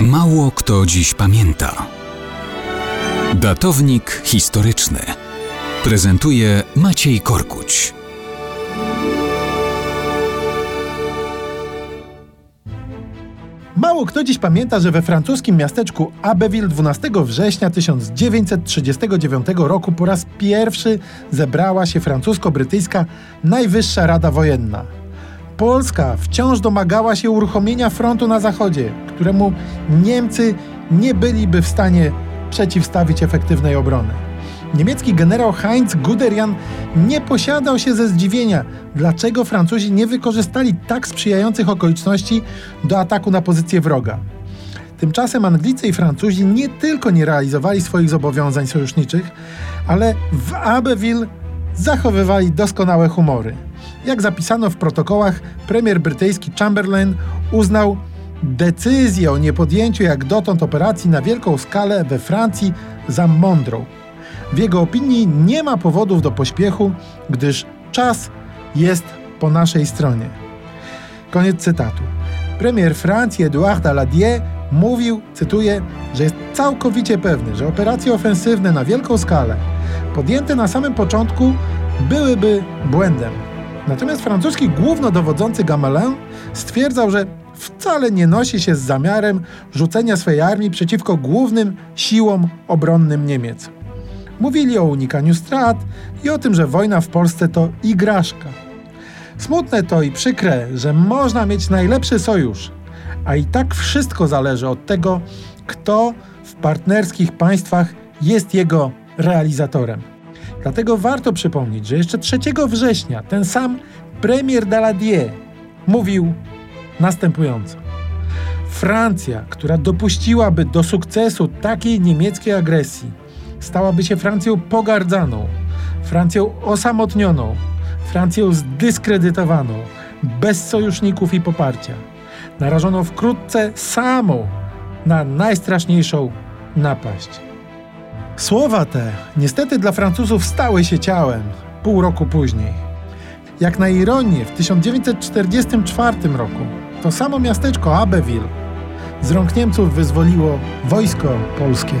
Mało kto dziś pamięta. Datownik historyczny prezentuje Maciej Korkuć. Mało kto dziś pamięta, że we francuskim miasteczku Abbeville 12 września 1939 roku po raz pierwszy zebrała się francusko-brytyjska Najwyższa Rada Wojenna. Polska wciąż domagała się uruchomienia frontu na zachodzie, któremu Niemcy nie byliby w stanie przeciwstawić efektywnej obrony. Niemiecki generał Heinz Guderian nie posiadał się ze zdziwienia, dlaczego Francuzi nie wykorzystali tak sprzyjających okoliczności do ataku na pozycję wroga. Tymczasem Anglicy i Francuzi nie tylko nie realizowali swoich zobowiązań sojuszniczych, ale w Abbeville zachowywali doskonałe humory. Jak zapisano w protokołach, premier brytyjski Chamberlain uznał decyzję o niepodjęciu jak dotąd operacji na wielką skalę we Francji za mądrą. W jego opinii nie ma powodów do pośpiechu, gdyż czas jest po naszej stronie. Koniec cytatu. Premier Francji Edouard Daladier mówił, cytuję, że jest całkowicie pewny, że operacje ofensywne na wielką skalę, podjęte na samym początku, byłyby błędem. Natomiast francuski głównodowodzący Gamelin stwierdzał, że wcale nie nosi się z zamiarem rzucenia swojej armii przeciwko głównym siłom obronnym Niemiec. Mówili o unikaniu strat i o tym, że wojna w Polsce to igraszka. Smutne to i przykre, że można mieć najlepszy sojusz, a i tak wszystko zależy od tego, kto w partnerskich państwach jest jego realizatorem. Dlatego warto przypomnieć, że jeszcze 3 września ten sam premier Daladier mówił następująco. Francja, która dopuściłaby do sukcesu takiej niemieckiej agresji, stałaby się Francją pogardzaną, Francją osamotnioną, Francją zdyskredytowaną, bez sojuszników i poparcia, narażoną wkrótce samą na najstraszniejszą napaść. Słowa te niestety dla Francuzów stały się ciałem pół roku później. Jak na ironię, w 1944 roku to samo miasteczko Abbeville z rąk Niemców wyzwoliło wojsko polskie.